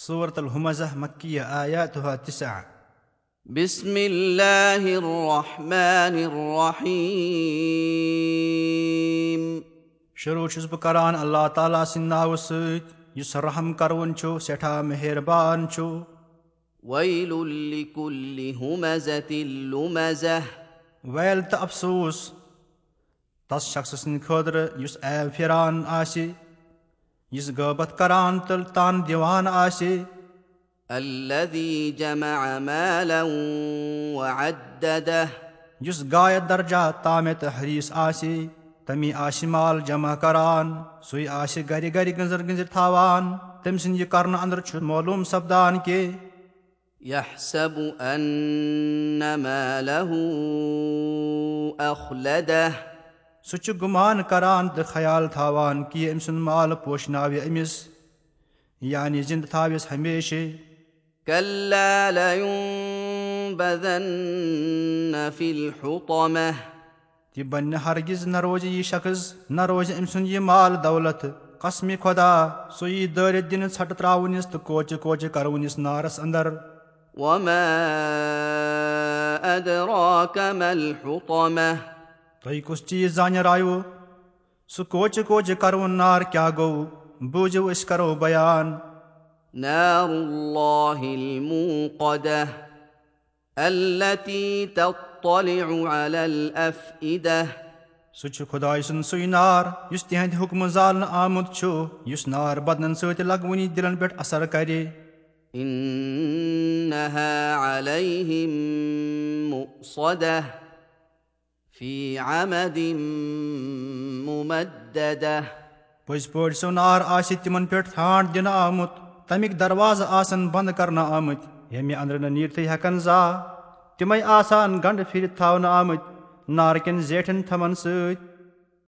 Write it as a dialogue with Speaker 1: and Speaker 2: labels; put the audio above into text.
Speaker 1: صوٗرت الحمزہ مکیہ آیاتُہا تِسع
Speaker 2: بسم الله الرحمن الرحيم
Speaker 1: شروٗع چھُس بہٕ کران اللہ تعالیٰ سٕنٛدِ ناوٕ سۭتۍ یُس رحم کروُن چھُ سٮ۪ٹھاہ مہربان چھُ
Speaker 2: ويل لكل همزة لمزة
Speaker 1: ویل تہٕ افسوٗس تس شخصہٕ سٕنٛدِ خٲطرٕ یُس ایب پھِران آسہِ یُس غٲبت کران تہٕ تن دِوان آسہِ
Speaker 2: الذي جمع مالا وعدده
Speaker 1: یُس گایہِ درجا تامہِ تہٕ حریٖث آسہِ تمی آسہِ مال جمع کران سُے آسہِ گرِ گرِ گٔنٛزر گٔنٛزِر تھاوان تٔمۍ سٕنٛدِ یہِ کرنہٕ انٛدر چھُ معلوٗم سپدان کہِ
Speaker 2: يحسب أن ماله أخلده
Speaker 1: سُہ چھُ گُمان کران تہٕ خیال تھاوان کہِ أمۍ سُنٛد مال پوشناوِ أمِس یعنی زِنٛدٕ تھاوٮ۪س ہمیشہِ۔
Speaker 2: كلا لينبذن في الحطمة۔
Speaker 1: تہِ بنہِ ہرگِز نہ روزِ یہِ شخص نہ روزِ أمۍ سُنٛد یہِ مال دولت۔ قسمہِ خۄدا سُہ یی دٲرِتھ دِنہٕ ژھٹہٕ ترٛاوُنِس تہٕ کوچہِ کوچہِ کروُنِس نارس انٛدر۔
Speaker 2: وما أدراك ما الحطمة
Speaker 1: تۄہہِ کُس چیٖز زانہِ راوٕ سُہ کوچہِ کوچہِ کروُن نار کیٛاہ گوٚو بوٗزِو أسۍ کرو بیان
Speaker 2: نار الله الموقدة التي تطلع على الأفئدة
Speaker 1: سُہ چھُ خۄداے سُنٛد سُے نار یُس تِہنٛدِ حُکمہٕ زالنہٕ آمُت چھُ یُس نار بدنن سۭتۍ لگوٕنی دِلن پٮ۪ٹھ اثر کرِ
Speaker 2: إنها عليهم مؤصدة
Speaker 1: پٔزۍ پٲٹھۍ سُہ نار آسہِ تِمن پٮ۪ٹھ ٹھانٛڈ دِنہٕ آمُت تمیِکۍ دروازٕ آسن بنٛد کرنہٕ آمٕتۍ ییٚمہِ انٛدرٕ نہٕ نیٖرتھٕے ہٮ۪کان زانٛہہ تِمے آسان گنڈٕ پھِرِتھ تھاونہٕ آمٕتۍ نارٕ کٮ۪ن زیٹھٮ۪ن تھمن سۭتۍ